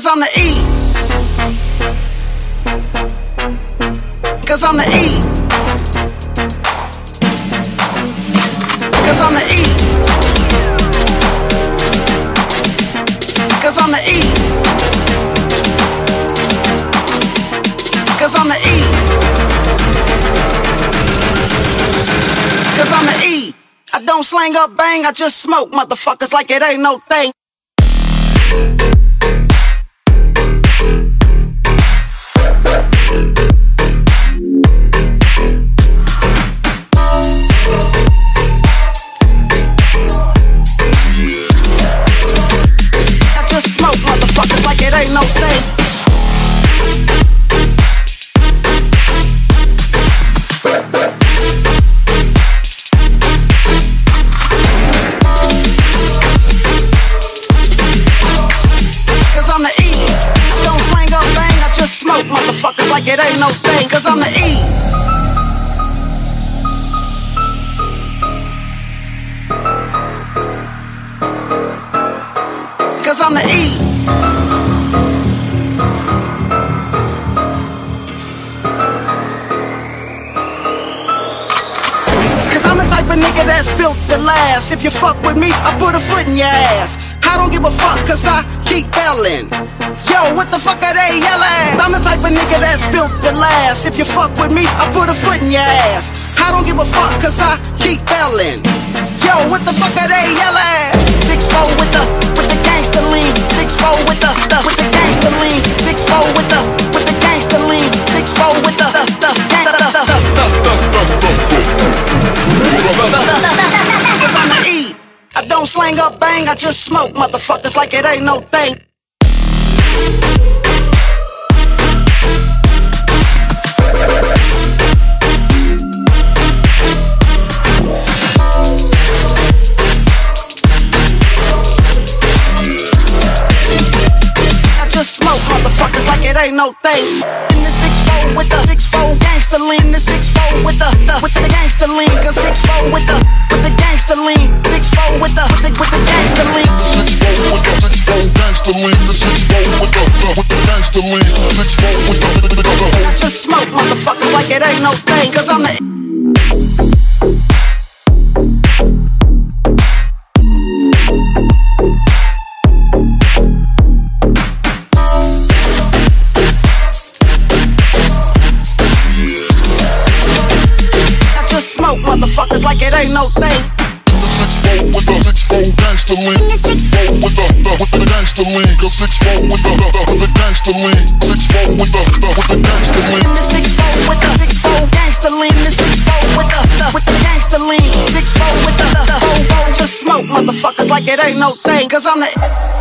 Cause I'm the E. Cause I'm the E. Cause I'm the E. Cause I'm the E. Cause I'm the E. Cause I'm the E. I don't slang up bang, I just smoke motherfuckers like it ain't no thing. No thing. Cause I'm the E. I don't slang up bang, I just smoke motherfuckers like it ain't no thing. Cause I'm the E. Cause I'm the E. The type of nigga that's built to last. If you fuck with me, I put a foot in your ass. I don't give a fuck cause I keep yelling. Yo, what the fuck are they yelling? I'm the type of nigga that's built to last. If you fuck with me, I put a foot in your ass. I don't give a fuck cause I keep yelling. Yo, what the fuck are they yelling? Slang up bang, I just smoke motherfuckers like it ain't no thing. Smoke motherfuckers like it ain't no thing. In the six four with the six four gangster lean, the six four The six four with the the with the. Six four with the the the the. I just smoke motherfuckers like it ain't no thing, cause I'm the smoke motherfuckers like it ain't no thing. The six four with the six four gangster lean. Six four with the the with the gangster lean. Cause six four with the the with the gangster lean. Six four with the the with the gangster lean. Six four with the six four gangster lean, the six four with the, the with the gangster lean, six four with the the, whole I just smoke motherfuckers like it ain't no thing, cause I'm the